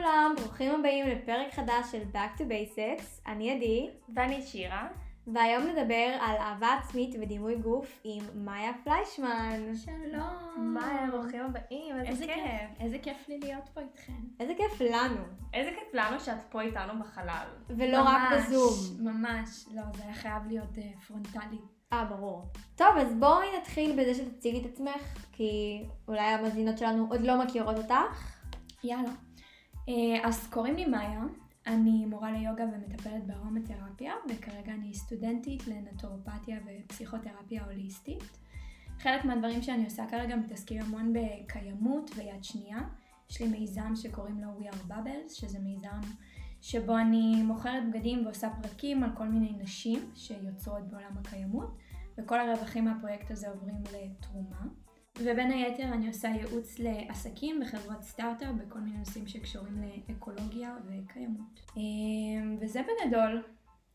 לכולם, ברוכים הבאים לפרק חדש של Back to Basics. אני עדי, ואני שירה. והיום נדבר על אהבה עצמית ודימוי גוף עם מאיה פליישמן. שלום. מאיה, ברוכים הבאים, איזה, איזה כיף. כיף. איזה כיף לי להיות פה איתכן. איזה כיף לנו, איזה כיף לנו שאת פה איתנו בחלל. ולא רק בזום. ממש. לא, זה היה חייב להיות אה, פרונטלי. אה, ברור. טוב, אז בואי נתחיל בזה שתציגי את עצמך, כי אולי המאזינות שלנו עוד לא מכירות אותך. יאללה. אה, אז קוראים לי מאיה, אני מורה ליוגה ומטפלת בארומתרפיה, וכרגע אני סטודנטית לנטורופתיה ופסיכותרפיה הוליסטית. חלק מהדברים שאני עושה כרגע מתעסקים המון בקיימות ויד שנייה. יש לי מיזם שקוראים לו We are Bubbles, שזה מיזם שבו אני מוכרת בגדים ועושה פרקים על כל מיני נשים שיוצרות בעולם הקיימות, וכל הרווחים מהפרויקט הזה עוברים לתרומה. ובין היתר אני עושה ייעוץ לעסקים וחברות סטארט-אפ בכל מיני נושאים שקשורים לאקולוגיה וקיימות. אמ, וזה בגדול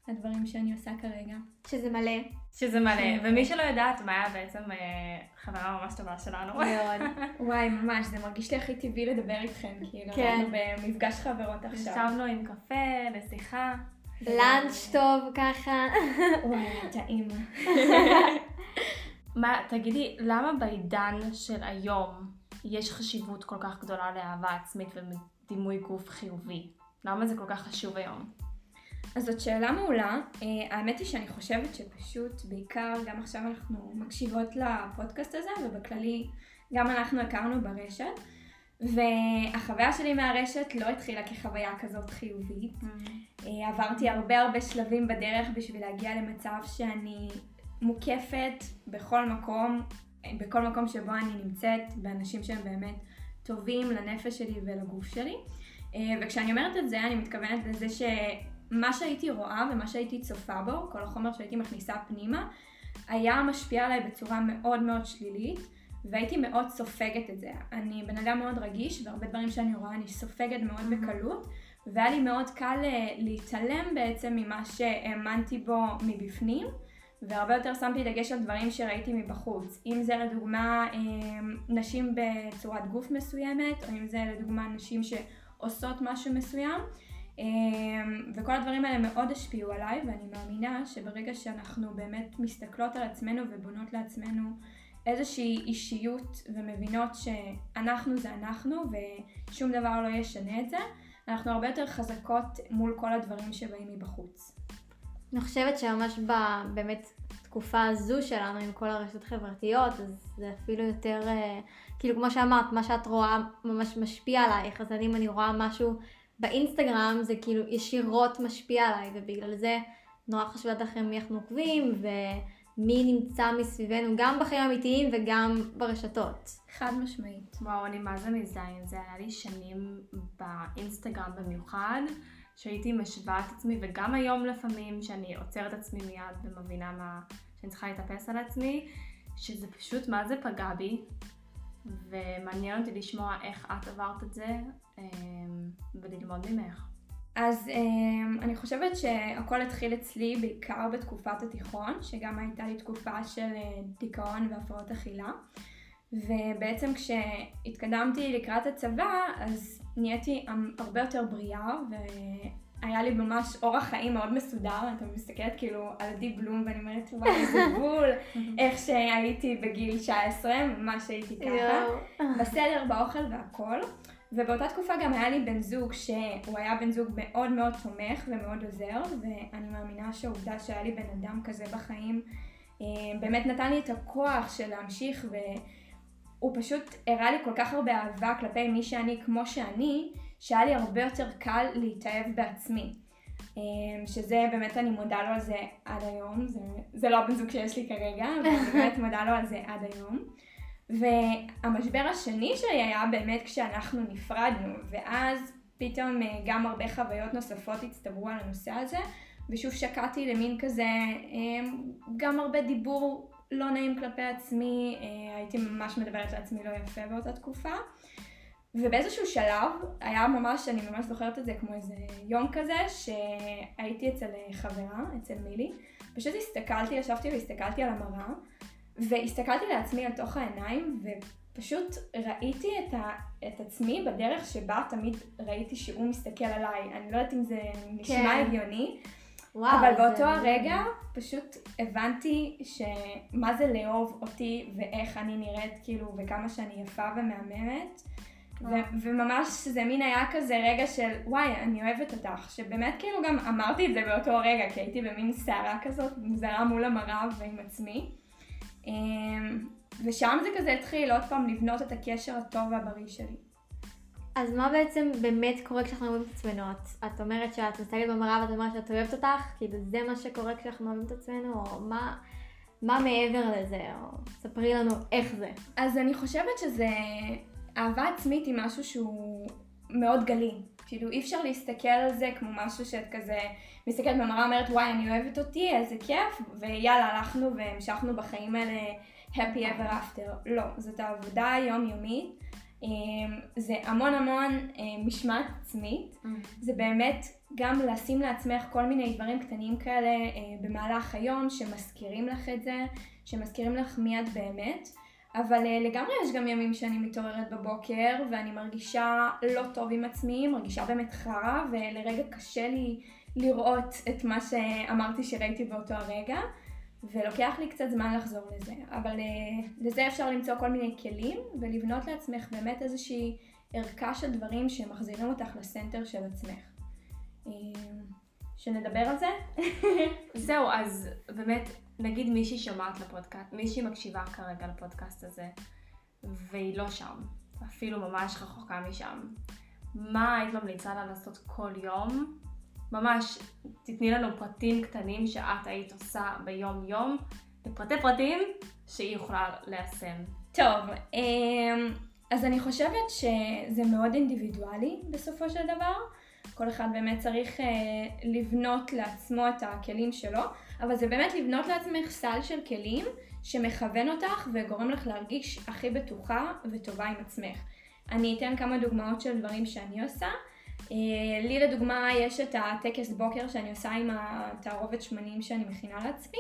הדברים שאני עושה כרגע. שזה מלא. שזה מלא, כן. ומי שלא יודעת, מאיה בעצם אה, חברה ממש טובה שלנו. מאוד. וואי, ממש, זה מרגיש לי הכי טבעי לדבר איתכם, כאילו, כן. אנחנו במפגש חברות עכשיו. ישבנו עם קפה, לשיחה. לאנץ' טוב ככה. וואי, טעים. מה, תגידי, למה בעידן של היום יש חשיבות כל כך גדולה לאהבה עצמית ודימוי גוף חיובי? למה זה כל כך חשוב היום? אז זאת שאלה מעולה. אה, האמת היא שאני חושבת שפשוט, בעיקר גם עכשיו אנחנו מקשיבות לפודקאסט הזה, ובכללי גם אנחנו הכרנו ברשת. והחוויה שלי מהרשת לא התחילה כחוויה כזאת חיובית. אה, עברתי הרבה הרבה שלבים בדרך בשביל להגיע למצב שאני מוקפת בכל מקום, בכל מקום שבו אני נמצאת, באנשים שהם באמת טובים לנפש שלי ולגוף שלי. אה, וכשאני אומרת את זה, אני מתכוונת לזה שמה שהייתי רואה ומה שהייתי צופה בו, כל החומר שהייתי מכניסה פנימה, היה משפיע עליי בצורה מאוד מאוד שלילית. והייתי מאוד סופגת את זה. אני בן אדם מאוד רגיש, והרבה דברים שאני רואה אני סופגת מאוד בקלות, והיה לי מאוד קל אה, להתעלם בעצם ממה שהאמנתי בו מבפנים, והרבה יותר שמתי דגש על דברים שראיתי מבחוץ. אם זה לדוגמה אה, נשים בצורת גוף מסוימת, או אם זה לדוגמה נשים שעושות משהו מסוים. אה, וכל הדברים האלה מאוד השפיעו עליי, ואני מאמינה שברגע שאנחנו באמת מסתכלות על עצמנו ובונות לעצמנו איזושהי אישיות ומבינות שאנחנו זה אנחנו ושום דבר לא ישנה את זה, אנחנו הרבה יותר חזקות מול כל הדברים שבאים מבחוץ. אני חושבת שממש באמת תקופה הזו שלנו עם כל הרשתות החברתיות, אז זה אפילו יותר, אה, כאילו כמו שאמרת, מה שאת רואה ממש משפיע עלייך, אז אני אם אני רואה משהו באינסטגרם, זה כאילו ישירות משפיע עליי, ובגלל זה נורא חשוב לדעת לכם מי אנחנו עוקבים, ומי נמצא מסביבנו, גם בחיים האמיתיים וגם ברשתות. חד משמעית. וואו, אני מה זה מזדהה עם זה, היה לי שנים באינסטגרם במיוחד, שהייתי משווה את עצמי, וגם היום לפעמים, שאני עוצרת עצמי מיד ומבינה מה, שאני צריכה להתאפס על עצמי, שזה פשוט מה זה פגע בי, ומעניין אותי לשמוע איך את עברת את זה, אמ, וללמוד ממך. אז um, אני חושבת שהכל התחיל אצלי בעיקר בתקופת התיכון, שגם הייתה לי תקופה של uh, דיכאון והפרעות אכילה. ובעצם כשהתקדמתי לקראת הצבא, אז נהייתי הרבה יותר בריאה, והיה לי ממש אורח חיים מאוד מסודר. אתה מסתכלת כאילו על עדי בלום ואני אומרת, וואי, איזה בול, איך שהייתי בגיל 19, ממש הייתי ככה. בסדר, באוכל והכל. ובאותה תקופה גם היה לי בן זוג שהוא היה בן זוג מאוד מאוד תומך ומאוד עוזר, ואני מאמינה שהעובדה שהיה לי בן אדם כזה בחיים אה, באמת נתן לי את הכוח של להמשיך והוא פשוט הראה לי כל כך הרבה אהבה כלפי מי שאני כמו שאני, שהיה לי הרבה יותר קל להתאהב בעצמי. אה, שזה באמת אני מודה לו על זה עד היום, זה, זה לא הבן זוג שיש לי כרגע, אבל אני באמת מודה לו על זה עד היום. והמשבר השני שלי היה באמת כשאנחנו נפרדנו, ואז פתאום אה, גם הרבה חוויות נוספות הצטברו על הנושא הזה, ושוב שקעתי למין כזה, אה, גם הרבה דיבור לא נעים כלפי עצמי, אה, הייתי ממש מדברת לעצמי לא יפה באותה תקופה. ובאיזשהו שלב, היה ממש, אני ממש זוכרת את זה כמו איזה יום כזה, שהייתי אצל חברה, אצל מילי, פשוט הסתכלתי, ישבתי והסתכלתי על המראה, והסתכלתי לעצמי לתוך העיניים, פשוט ראיתי את, ה, את עצמי בדרך שבה תמיד ראיתי שהוא מסתכל עליי. אני לא יודעת אם זה נשמע כן. הגיוני, וואו, אבל זה- באותו הרגע פשוט הבנתי שמה זה לאהוב אותי ואיך אני נראית כאילו וכמה שאני יפה ומהממת. ו-. וממש זה מין היה כזה רגע של וואי אני אוהבת אותך שבאמת כאילו גם אמרתי את זה באותו רגע כי הייתי במין סערה כזאת מוזרה מול המראה ועם עצמי. אמ, ושם זה כזה התחיל עוד פעם לבנות את הקשר הטוב והבריא שלי. אז מה בעצם באמת קורה כשאנחנו אוהבים את עצמנו? את, את אומרת שאת מסתכלת במראה ואת אומרת שאת אוהבת אותך? כאילו זה מה שקורה כשאנחנו אוהבים את עצמנו? או מה, מה מעבר לזה? או ספרי לנו איך זה. אז אני חושבת שזה, אהבה עצמית היא משהו שהוא מאוד גלי. כאילו אי אפשר להסתכל על זה כמו משהו שאת כזה מסתכלת במראה ואומרת וואי אני אוהבת אותי איזה כיף ויאללה הלכנו והמשכנו בחיים האלה happy ever after. לא, זאת העבודה היומיומית. אמ, זה המון המון אמ, משמעת עצמית. זה באמת גם לשים לעצמך כל מיני דברים קטנים כאלה אה, במהלך היום שמזכירים לך את זה, שמזכירים לך מי את באמת. אבל אה, לגמרי יש גם ימים שאני מתעוררת בבוקר ואני מרגישה לא טוב עם עצמי, מרגישה באמת חרא ולרגע קשה לי לראות את מה שאמרתי שראיתי באותו הרגע ולוקח לי קצת זמן לחזור לזה. אבל אה, לזה אפשר למצוא כל מיני כלים ולבנות לעצמך באמת איזושהי ערכה של דברים שמחזירים אותך לסנטר של עצמך. אה, שנדבר על זה? זהו, אז באמת, נגיד מישהי שומעת לפודקאסט, מישהי מקשיבה כרגע לפודקאסט הזה, והיא לא שם, אפילו ממש רחוקה משם. מה היית ממליצה לה לעשות כל יום? ממש, תתני לנו פרטים קטנים שאת היית עושה ביום-יום, לפרטי פרטים שהיא יכולה ליישם. טוב, אמ, אז אני חושבת שזה מאוד אינדיבידואלי בסופו של דבר. כל אחד באמת צריך אה, לבנות לעצמו את הכלים שלו, אבל זה באמת לבנות לעצמך סל של כלים שמכוון אותך וגורם לך להרגיש הכי בטוחה וטובה עם עצמך. אני אתן כמה דוגמאות של דברים שאני עושה. אה, לי לדוגמה יש את הטקס בוקר שאני עושה עם התערובת שמנים שאני מכינה לעצמי.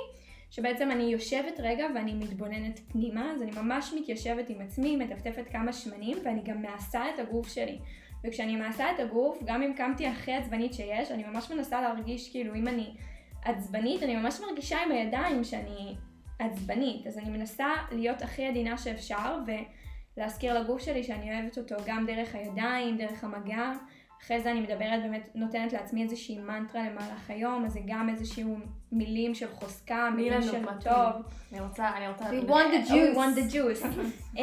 שבעצם אני יושבת רגע ואני מתבוננת פנימה, אז אני ממש מתיישבת עם עצמי, מטפטפת כמה שמנים ואני גם מעשה את הגוף שלי. וכשאני מעשה את הגוף, גם אם קמתי הכי עצבנית שיש, אני ממש מנסה להרגיש כאילו אם אני עצבנית, אני ממש מרגישה עם הידיים שאני עצבנית. אז אני מנסה להיות הכי עדינה שאפשר ולהזכיר לגוף שלי שאני אוהבת אותו גם דרך הידיים, דרך המגע. אחרי זה אני מדברת באמת, נותנת לעצמי איזושהי מנטרה למהלך היום, אז זה גם איזשהו מילים של חוזקה, מילים של. טוב. אני רוצה, אני רוצה... We want the Oh, we juice. want the juice. um,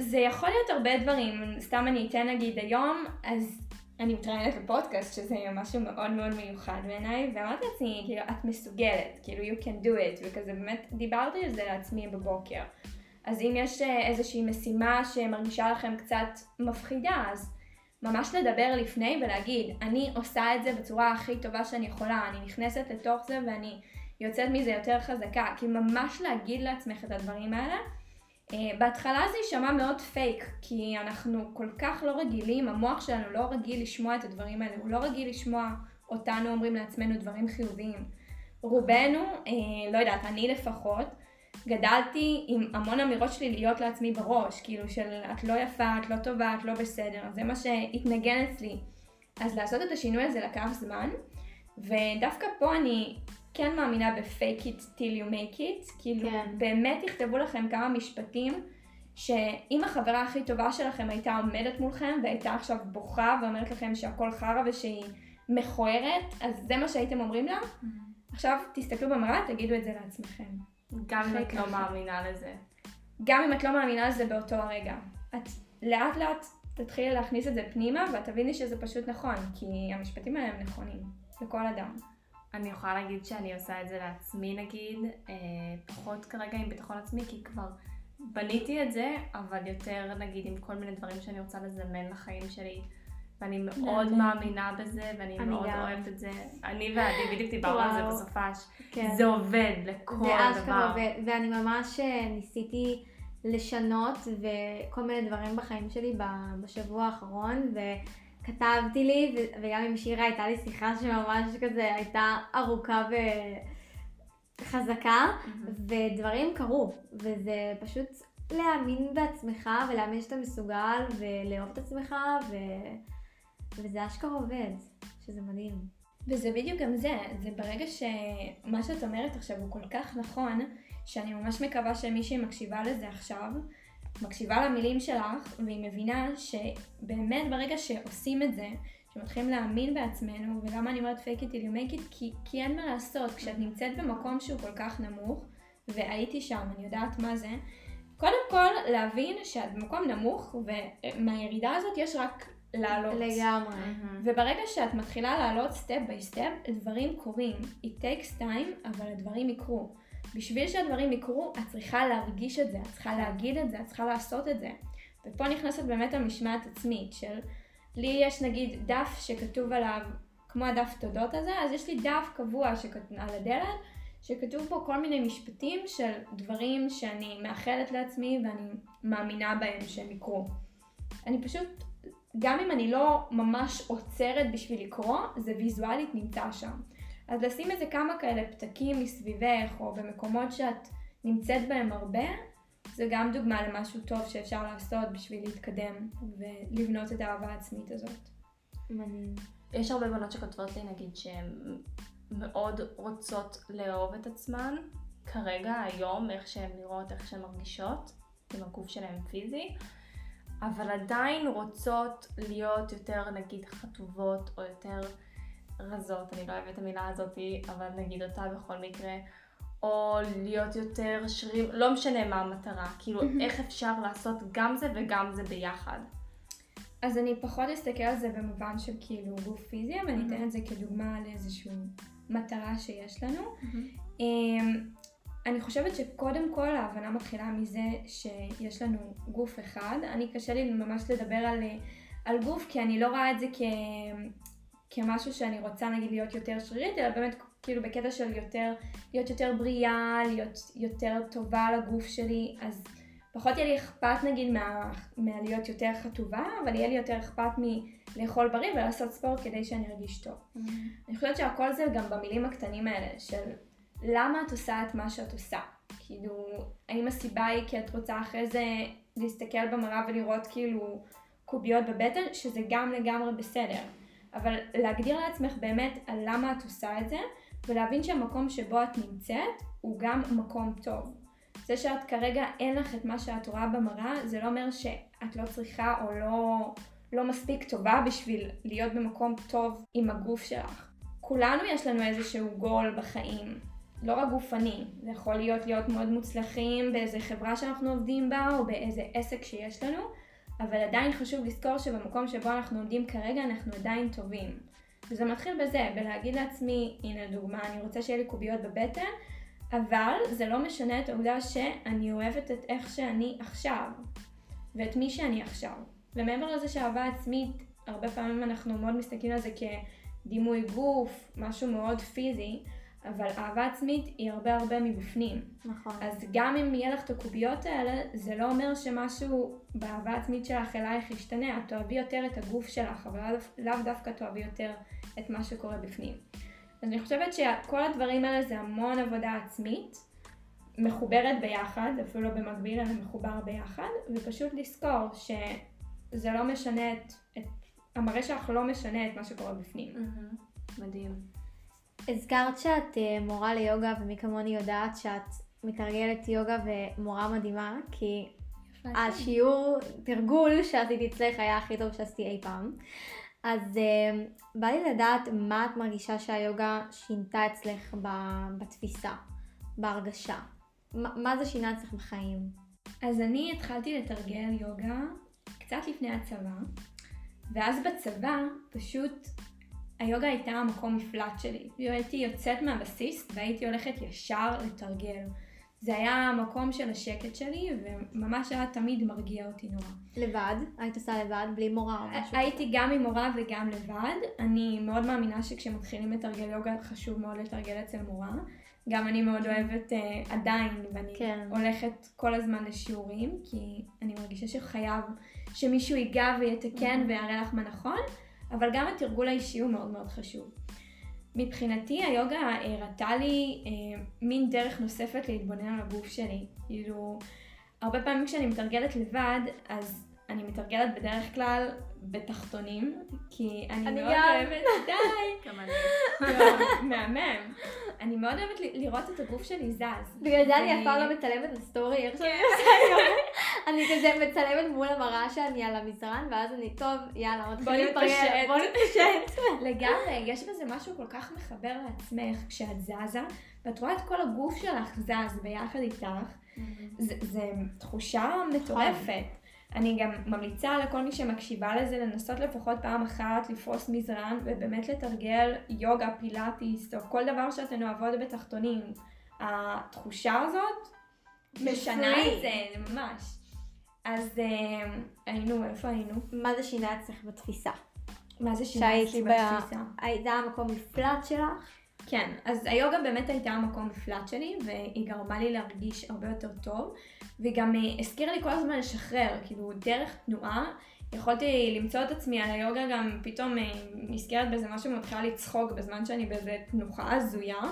זה יכול להיות הרבה דברים, סתם אני אתן נגיד היום, אז אני מתראיינת לפודקאסט, שזה משהו מאוד מאוד מיוחד בעיניי, ואמרתי לעצמי, כאילו, את מסוגלת, כאילו, you can do it, וכזה באמת דיברתי על זה לעצמי בבוקר. אז אם יש אה, איזושהי משימה שמרגישה לכם קצת מפחידה, אז ממש לדבר לפני ולהגיד, אני עושה את זה בצורה הכי טובה שאני יכולה, אני נכנסת לתוך זה ואני יוצאת מזה יותר חזקה, כי ממש להגיד לעצמך את הדברים האלה. Uh, בהתחלה זה יישמע מאוד פייק, כי אנחנו כל כך לא רגילים, המוח שלנו לא רגיל לשמוע את הדברים האלה, הוא לא רגיל לשמוע אותנו אומרים לעצמנו דברים חיוביים. רובנו, uh, לא יודעת, אני לפחות, גדלתי עם המון אמירות שלי להיות לעצמי בראש, כאילו של את לא יפה, את לא טובה, את לא בסדר, זה מה שהתנגן אצלי. אז לעשות את השינוי הזה לקח זמן, ודווקא פה אני כן מאמינה ב-fake it till you make it, כאילו כן. באמת תכתבו לכם כמה משפטים שאם החברה הכי טובה שלכם הייתה עומדת מולכם והייתה עכשיו בוכה ואומרת לכם שהכל חרא ושהיא מכוערת, אז זה מה שהייתם אומרים לה. עכשיו תסתכלו במראה, תגידו את זה לעצמכם. גם אם את לא. מאמינה לזה. גם אם את לא מאמינה לזה באותו הרגע. את לאט לאט תתחילי להכניס את זה פנימה ואת תביני שזה פשוט נכון, כי המשפטים האלה הם נכונים לכל אדם. אני יכולה להגיד שאני עושה את זה לעצמי נגיד, אה, פחות כרגע עם ביטחון עצמי, כי כבר בניתי את זה, אבל יותר נגיד עם כל מיני דברים שאני רוצה לזמן לחיים שלי. ואני מאוד. מאמינה בזה, ואני אני מאוד. אוהבת את זה. אני ועדי בדיוק דיברנו על זה. בסופש. כן. זה עובד לכל זה דבר. אשכרה עובד, ואני ממש אה, ניסיתי לשנות וכל מיני דברים בחיים שלי בשבוע האחרון, וכתבתי לי, ו- וגם עם שירה הייתה לי שיחה שממש כזה הייתה ארוכה וחזקה, ודברים קרו, וזה פשוט להאמין בעצמך ולהאמין שאתה מסוגל ולאהוב את עצמך ו... וזה אשכרה עובד, שזה מדהים. וזה בדיוק גם זה, זה ברגע שמה שאת אומרת עכשיו הוא כל כך נכון, שאני ממש מקווה שמישהי מקשיבה לזה עכשיו, מקשיבה למילים שלך, והיא מבינה שבאמת ברגע שעושים את זה, שמתחילים להאמין בעצמנו, ולמה אני אומרת fake it till you make it? כי, כי אין מה לעשות, כשאת נמצאת במקום שהוא כל כך נמוך, והייתי שם, אני יודעת מה זה, קודם כל להבין שאת במקום נמוך, ומהירידה הזאת יש רק לעלות. לגמרי. וברגע שאת מתחילה לעלות step by step, דברים קורים. It takes time, אבל הדברים יקרו. בשביל שהדברים יקרו, את צריכה להרגיש את זה, את צריכה להגיד את זה, את צריכה לעשות את זה. ופה נכנסת באמת המשמעת עצמית של, לי יש נגיד דף שכתוב עליו, כמו הדף תודות הזה, אז יש לי דף קבוע שכת... על הדלת, שכתוב פה כל מיני משפטים של דברים שאני מאחלת לעצמי ואני מאמינה בהם שהם יקרו. אני פשוט, גם אם אני לא ממש עוצרת בשביל לקרוא, זה ויזואלית נמצא שם. אז לשים איזה כמה כאלה פתקים מסביבך, או במקומות שאת נמצאת בהם הרבה, זה גם דוגמה למשהו טוב שאפשר לעשות בשביל להתקדם ולבנות את האהבה העצמית הזאת. מדהים. יש הרבה בנות שכותבות לי נגיד שהן מאוד רוצות לאהוב את עצמן, כרגע, היום, איך שהן נראות, איך שהן מרגישות, עם הגוף שלהן פיזי, אבל עדיין רוצות להיות יותר נגיד חטובות או יותר רזות, אני לא אוהבת את המילה הזאתי, אבל נגיד אותה בכל מקרה, או להיות יותר שרירים, לא משנה מה המטרה, כאילו איך אפשר לעשות גם זה וגם זה ביחד. אז אני פחות אסתכל על זה במובן של כאילו גוף פיזי, אבל אני אתן את זה כדוגמה לאיזושהי מטרה שיש לנו. אני חושבת שקודם כל ההבנה מתחילה מזה שיש לנו גוף אחד. אני קשה לי ממש לדבר על, על גוף כי אני לא רואה את זה כ, כמשהו שאני רוצה נגיד להיות יותר שרירית, אלא באמת כאילו בקטע של יותר, להיות יותר בריאה, להיות יותר טובה לגוף שלי, אז פחות יהיה לי אכפת נגיד מה, מהלהיות יותר חטובה, אבל יהיה לי יותר אכפת מלאכול בריא ולעשות ספורט כדי שאני ארגיש טוב. Mm-hmm. אני חושבת שהכל זה גם במילים הקטנים האלה של למה את עושה את מה שאת עושה. כאילו, האם הסיבה היא כי את רוצה אחרי זה להסתכל במראה ולראות כאילו קוביות בבטן, שזה גם לגמרי בסדר. אבל להגדיר לעצמך באמת על למה את עושה את זה, ולהבין שהמקום שבו את נמצאת הוא גם מקום טוב. זה שאת כרגע אין לך את מה שאת רואה במראה, זה לא אומר שאת לא צריכה או לא, לא מספיק טובה בשביל להיות במקום טוב עם הגוף שלך. כולנו יש לנו איזשהו גול בחיים, לא רק גופני, זה יכול להיות להיות מאוד מוצלחים באיזה חברה שאנחנו עובדים בה או באיזה עסק שיש לנו, אבל עדיין חשוב לזכור שבמקום שבו אנחנו עומדים כרגע אנחנו עדיין טובים. וזה מתחיל בזה, בלהגיד לעצמי, הנה דוגמה, אני רוצה שיהיה לי קוביות בבטן, אבל זה לא משנה את העובדה שאני אוהבת את איך שאני עכשיו, ואת מי שאני עכשיו. ומעבר לזה שאהבה עצמית, הרבה פעמים אנחנו מאוד מסתכלים על זה כדימוי גוף, משהו מאוד פיזי, אבל אהבה עצמית היא הרבה הרבה מבפנים. נכון. אז גם אם יהיה לך את הקוביות האלה, זה לא אומר שמשהו באהבה עצמית שלך אלייך ישתנה. את תאהבי יותר את הגוף שלך, אבל לאו דווקא תאהבי יותר את מה שקורה בפנים. אז אני חושבת שכל הדברים האלה זה המון עבודה עצמית, מחוברת ביחד, אפילו לא במקביל, אלא מחובר ביחד, ופשוט לזכור שזה לא משנה את, את המראה שלך לא משנה את מה שקורה בפנים. Mm-hmm. מדהים. הזכרת שאת אה, מורה ליוגה, ומי כמוני יודעת שאת מתרגלת יוגה ומורה מדהימה, כי השיעור תרגול שעשיתי אצלך היה הכי טוב שעשיתי אי פעם. אז uh, בא לי לדעת מה את מרגישה שהיוגה שינתה אצלך בתפיסה, בהרגשה. ما, מה זה שינה אצלך בחיים? אז אני התחלתי לתרגל יוגה קצת לפני הצבא, ואז בצבא פשוט היוגה הייתה המקום מפלט שלי. הייתי יוצאת מהבסיס והייתי הולכת ישר לתרגל. זה היה המקום של השקט שלי, וממש היה תמיד מרגיע אותי נורא. לבד? היית עושה לבד? בלי מורה או משהו? הייתי גם עם מורה וגם לבד. אני מאוד מאמינה שכשמתחילים לתרגל יוגה חשוב מאוד לתרגל אצל מורה. גם אני מאוד אוהבת uh, עדיין, ואני כן. הולכת כל הזמן לשיעורים, כי אני מרגישה שחייב שמישהו ייגע ויתקן ויראה לך מה נכון, אבל גם התרגול האישי הוא מאוד מאוד חשוב. מבחינתי היוגה הראתה לי אה, מין דרך נוספת להתבונן על הגוף שלי. כאילו, הרבה פעמים כשאני מתרגלת לבד, אז אני מתרגלת בדרך כלל בתחתונים, כי אני, אני מאוד גם. אוהבת, די. לא, מהמם. אני מאוד אוהבת לראות את הגוף שלי זז. בגלל זה אני אף פעם לא מצלמת בסטורי, איך שאני כן. עושה היום. אני כזה מצלמת מול המראה שאני על המזרן, ואז אני, טוב, יאללה, מתחילים. להתרגל, בוא נתפשט. לגמרי, יש בזה משהו כל כך מחבר לעצמך כשאת זזה, ואת רואה את כל הגוף שלך זז ביחד איתך. זה, זה תחושה מטורפת. אני גם ממליצה לכל מי שמקשיבה לזה לנסות לפחות פעם אחת לפרוס מזרן ובאמת לתרגל יוגה, פילאטיס או כל דבר שאתן אוהבות בתחתונים. התחושה הזאת משנה. את זה, זה ממש. אז אה, היינו, איפה היינו? מה זה שינה אצלך בתפיסה? מה זה שינה שהיית אצלי בתפיסה? זה המקום מפלט שלך? כן, אז היוגה באמת הייתה המקום מפלט שלי, והיא גרמה לי להרגיש הרבה יותר טוב, והיא גם אה, הזכירה לי כל הזמן לשחרר, כאילו דרך תנועה, יכולתי למצוא את עצמי על היוגה גם פתאום אה, נזכרת באיזה משהו ומתחילה לצחוק בזמן שאני באיזה תנוחה הזויה,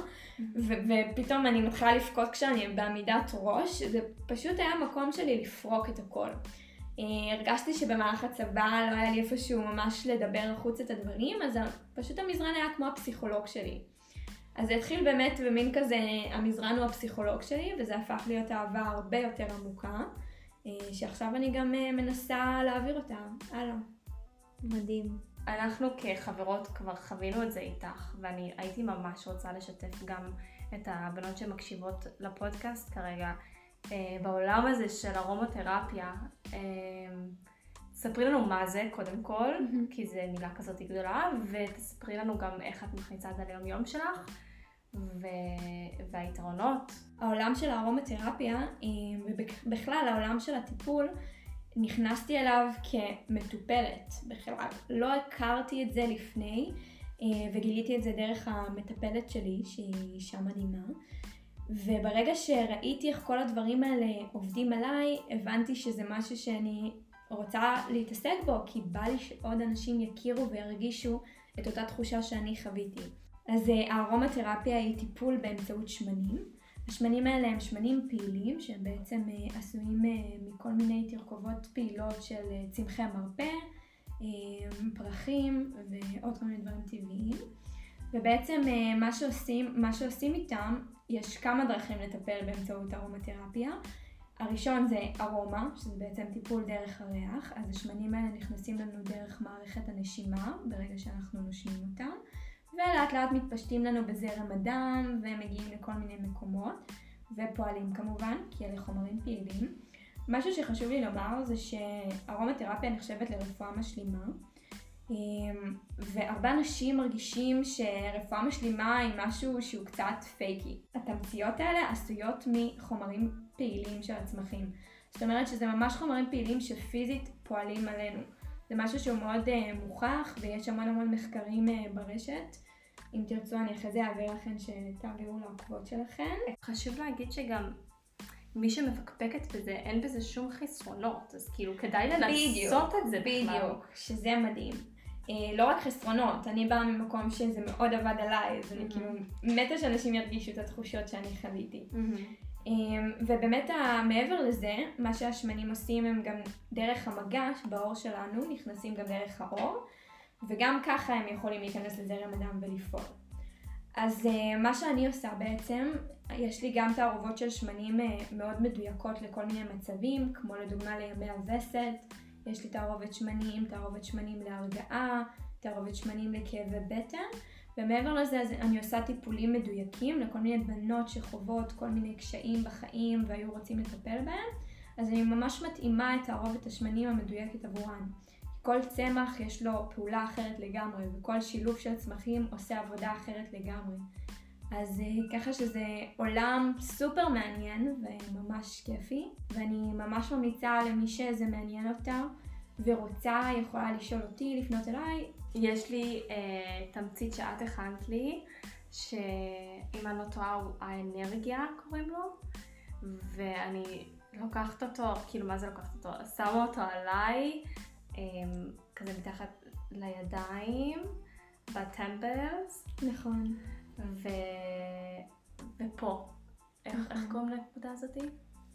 ו- ופתאום אני מתחילה לבכות כשאני בעמידת ראש, זה פשוט היה מקום שלי לפרוק את הכל. אה, הרגשתי שבמהלך הצבא לא היה לי איפשהו ממש לדבר החוץ את הדברים, אז פשוט המזרן היה כמו הפסיכולוג שלי. אז זה התחיל באמת במין כזה, המזרן הוא הפסיכולוג שלי, וזה הפך להיות אהבה הרבה יותר עמוקה, שעכשיו אני גם אה, מנסה להעביר אותה הלאה. מדהים. אנחנו כחברות כבר חווינו את זה איתך, ואני הייתי ממש רוצה לשתף גם את הבנות שמקשיבות לפודקאסט כרגע, אה, בעולם הזה של ארומותרפיה. אה, ספרי לנו מה זה קודם כל. כי זו מילה כזאת גדולה, ותספרי לנו גם איך את מכניסה את זה ליום יום שלך, ו... והיתרונות. העולם של הארומתרפיה, אה, ובכלל העולם של הטיפול, נכנסתי אליו כמטופלת בכלל. לא הכרתי את זה לפני, אה, וגיליתי את זה דרך המטפלת שלי, שהיא אישה מדהימה. וברגע שראיתי איך כל הדברים האלה עובדים עליי, הבנתי שזה משהו שאני רוצה להתעסק בו, כי בא לי שעוד אנשים יכירו וירגישו את אותה תחושה שאני חוויתי. אז אה, הארומתרפיה היא טיפול באמצעות שמנים. השמנים האלה הם שמנים פעילים, שהם בעצם אה, עשויים אה, מכל מיני תרכובות פעילות של צמחי המרפא, אה, פרחים ועוד כל מיני דברים טבעיים. ובעצם מה שעושים, מה שעושים איתם, יש כמה דרכים לטפל באמצעות ארומתרפיה. הראשון זה ארומה, שזה בעצם טיפול דרך הריח, אז השמנים האלה נכנסים לנו דרך מערכת הנשימה, ברגע שאנחנו נושמים אותם, ולאט לאט מתפשטים לנו בזרם הדם, ומגיעים לכל מיני מקומות, ופועלים כמובן, כי אלה חומרים פעילים. משהו שחשוב לי לומר זה שארומתרפיה נחשבת לרפואה משלימה, אמ, והרבה אנשים מרגישים שרפואה משלימה היא משהו שהוא קצת פייקי. התמציות האלה עשויות מחומרים פעילים של הצמחים. זאת אומרת שזה ממש חומרים פעילים שפיזית פועלים עלינו. זה משהו שהוא מאוד uh, מוכח ויש המון המון מחקרים uh, ברשת. אם תרצו אני אחרי זה אעביר לכם שתעבירו לעקבות שלכם. חשוב להגיד שגם מי שמפקפקת בזה, אין בזה שום חסרונות, אז כאילו כדאי לנסות את זה בכלל. בדיוק, שזה מדהים. אה, לא רק חסרונות, אני באה ממקום שזה מאוד עבד עליי, אז אני מהמם. כאילו מתה שאנשים ירגישו את התחושות שאני חוויתי. אמ, ובאמת מעבר לזה, מה שהשמנים עושים הם גם דרך המגע בעור שלנו, נכנסים גם דרך העור, וגם ככה הם יכולים להיכנס לזרם הדם ולפעול. אז אה, מה שאני עושה בעצם, יש לי גם תערובות של שמנים אה, מאוד מדויקות לכל מיני מצבים, כמו לדוגמה לימי הווסת, יש לי תערובת שמנים, תערובת שמנים להרגעה, תערובת שמנים לכאבי בטן, ומעבר לזה אז אני עושה טיפולים מדויקים לכל מיני בנות שחוות כל מיני קשיים בחיים והיו רוצים לטפל בהם, אז אני ממש מתאימה את תערובת השמנים המדויקת עבורן. כל צמח יש לו פעולה אחרת לגמרי, וכל שילוב של צמחים עושה עבודה אחרת לגמרי. אז אה, ככה שזה עולם סופר מעניין וממש כיפי, ואני ממש ממליצה למי שזה מעניין אותה ורוצה, יכולה לשאול אותי, לפנות אליי, יש לי אה, תמצית שאת הכנת לי, שאם אני לא טועה הוא האנרגיה קוראים לו, ואני לוקחת אותו, כאילו מה זה לוקחת אותו? שמה אותו עליי, אה, כזה מתחת לידיים, בטמפלס, נכון. ו... ופה. איך, נכון. איך קוראים לנקודה הזאתי?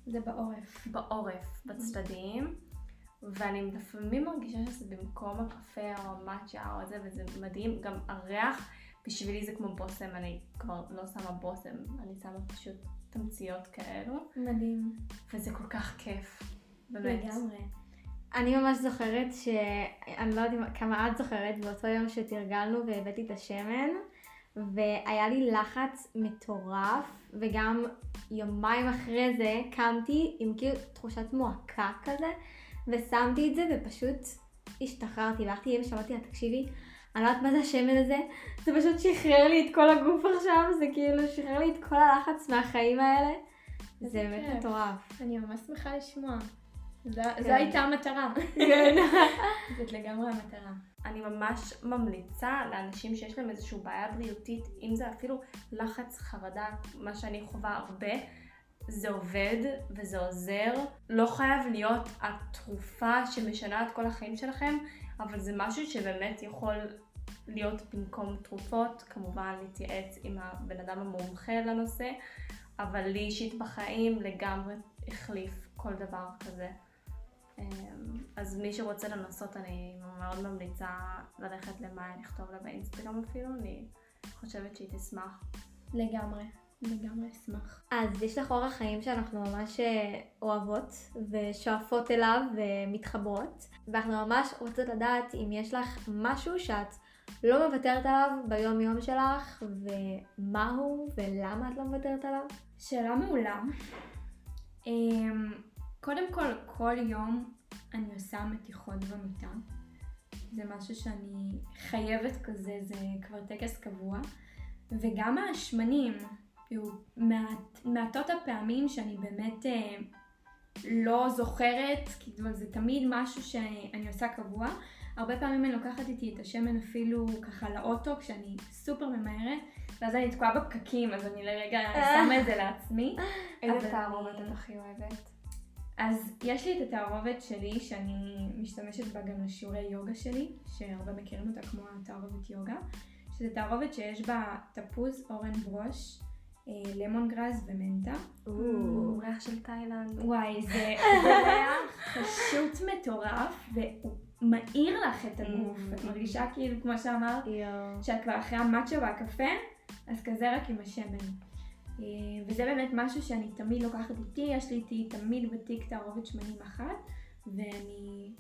זה בעורף. בעורף, בצדדים, ואני לפעמים מרגישה שזה במקום הקפה או המאצ'ה או זה, וזה מדהים, גם הריח בשבילי זה כמו בושם, אני כבר לא שמה בושם, אני שמה פשוט תמציות כאלו, מדהים. וזה כל כך כיף, באמת. לגמרי. אני ממש זוכרת ש... אני לא יודעת כמה את זוכרת, באותו יום שתרגלנו והבאתי את השמן, והיה לי לחץ מטורף, וגם יומיים אחרי זה קמתי עם כאילו תחושת מועקה כזה, ושמתי את זה ופשוט השתחררתי, והלכתי שאמרתי לה, תקשיבי, אני לא יודעת מה זה השמן הזה, זה פשוט שחרר לי את כל הגוף עכשיו, זה כאילו שחרר לי את כל הלחץ מהחיים האלה. זה באמת. מטורף. אני ממש שמחה לשמוע. זו- כן. זו הייתה המטרה. כן. זאת לגמרי המטרה. אני ממש ממליצה לאנשים שיש להם איזושהי בעיה בריאותית, אם זה אפילו לחץ, חרדה, מה שאני חווה הרבה, זה עובד וזה עוזר. לא חייב להיות התרופה שמשנה את כל החיים שלכם, אבל זה משהו שבאמת יכול להיות במקום תרופות, כמובן להתייעץ עם הבן אדם המומחה לנושא, אבל לי אישית בחיים לגמרי החליף כל דבר כזה. אמ, אז מי שרוצה לנסות, אני מאוד ממליצה ללכת למאי, לכתוב לה באינסטגרם אפילו, אני חושבת שהיא תשמח. לגמרי. לגמרי אשמח. אז יש לך אורח חיים שאנחנו ממש אה, אוהבות ושואפות אליו ומתחברות, ואנחנו ממש רוצות לדעת אם יש לך משהו שאת לא מוותרת עליו ביום יום שלך, ומהו ולמה את לא מוותרת עליו. שאלה מעולה. אמ, קודם כל, כל יום אני עושה מתיחות במיטה. זה משהו שאני חייבת כזה, זה כבר טקס קבוע. וגם השמנים, מעט, מעטות הפעמים שאני באמת אה, לא זוכרת, כאילו זה תמיד משהו שאני עושה קבוע. הרבה פעמים אני לוקחת איתי את השמן אפילו ככה לאוטו כשאני סופר ממהרת, ואז אני תקועה בפקקים, אז אני לרגע שמה את זה לעצמי. איזה תערובת את הכי אוהבת? אז יש לי את התערובת שלי שאני משתמשת בה גם לשיעורי יוגה שלי, שהרבה מכירים אותה כמו התערובת יוגה, שזו תערובת שיש בה תפוז, אורן ברוש, למון גרז ומנטה. הוא ריח של תאילנד. וואי, זה ריח פשוט מטורף, והוא מאיר לך את הגוף. Mm. את מרגישה כאילו, כמו שאמרת. שאת כבר אחרי המאצ'ה והקפה, אז כזה רק עם השמן. אה, וזה באמת משהו שאני תמיד לוקחת איתי, יש לי איתי תמיד בתיק תערובת שמנים אחת, ואני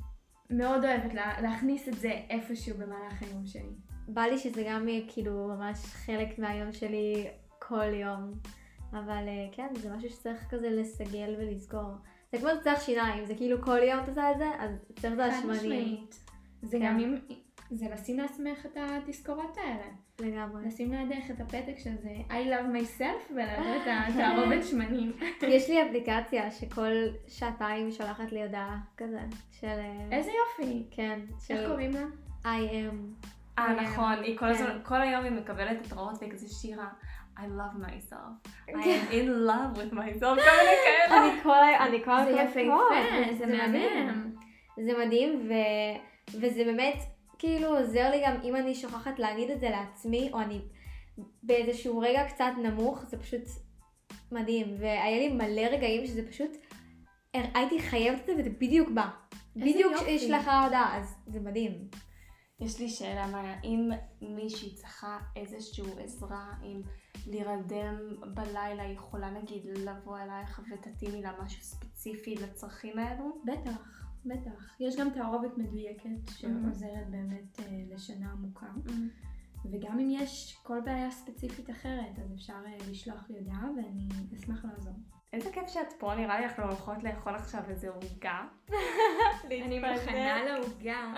מאוד אוהבת לה, להכניס את זה איפשהו במהלך היום שלי. בא לי שזה גם יהיה כאילו ממש חלק מהיום שלי כל יום. אבל אה, כן, זה משהו שצריך כזה לסגל ולזכור. זה כמו לצריך שיניים, זה כאילו כל יום את עושה את זה, אז צריך את השמנים. זה. גם אם, זה לשים לעצמך את התזכורות האלה. לגמרי. לשים לידך את הפתק של זה I love myself ולידו את התערובת שמנים. יש לי אפליקציה שכל שעתיים שולחת לי הודעה כזה, של... אה, איזה יופי. כן, איך קוראים לה? I am. אה. נכון, היא כל כן. הזמן, כל היום היא מקבלת התראות וכזה שירה, I love myself, I am in love with myself, כל מיני כאלה. אני כל ה... אני כל זה הזמן יפהפה, פה, זה מדהים. מהמם. זה מדהים, ו... וזה באמת כאילו עוזר לי גם אם אני שוכחת להגיד את זה לעצמי, או אני באיזשהו רגע קצת נמוך, זה פשוט מדהים. והיה לי מלא רגעים שזה פשוט, הייתי חייבת את זה וזה בדיוק בא. בדיוק. יש לך הודעה, אז זה מדהים. יש לי שאלה, מאיה, אם מישהי צריכה איזושהי עזרה עם להירדם בלילה, היא יכולה נגיד לבוא אלייך ותתאימי לה משהו ספציפי לצרכים האלו? בטח, בטח. יש גם תערובת מדויקת שעוזרת באמת אה, לשינה עמוקה. וגם אם יש כל בעיה ספציפית אחרת, אז אפשר אה, לשלוח לי הודעה ואני אשמח לעזור. איזה כיף שאת פה, נראה לי אנחנו הולכות לאכול עכשיו איזה עוגה. אני מכנה לעוגה.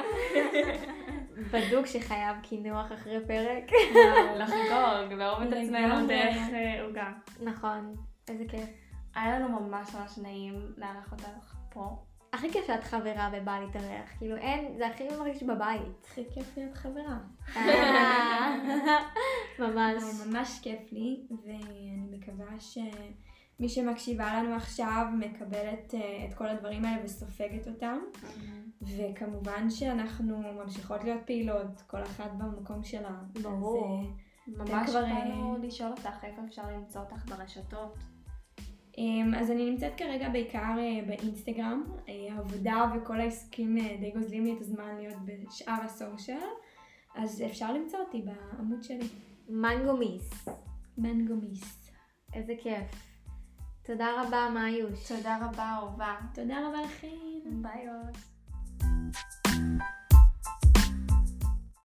בדוק שחייב קינוח אחרי פרק. לחגוג, לאהוב את עצמנו. דרך אה, עוגה. נכון, איזה כיף. היה לנו ממש ממש נעים לארח אותך פה. הכי כיף שאת חברה ובאה להתארח, כאילו אין, זה הכי מרגיש בבית. הכי כיף להיות חברה. אה, ממש. ממש כיף לי, ואני מקווה מי שמקשיבה לנו עכשיו מקבלת אה, את כל הדברים האלה וסופגת אותם. וכמובן שאנחנו ממשיכות להיות פעילות, כל אחת במקום שלה. ברור. אה, ממש כבר... באנו אה, לשאול אותך איפה אפשר למצוא אותך ברשתות. אמ, אז אני נמצאת כרגע בעיקר באינסטגרם, העבודה וכל העסקים די גוזלים לי את הזמן להיות בשאר הסושיאל, אז אפשר למצוא אותי בעמוד שלי. מנגו מיס. איזה כיף. תודה רבה, מאיוש. תודה רבה, אהובה. תודה רבה לכם. ביי, אוהב.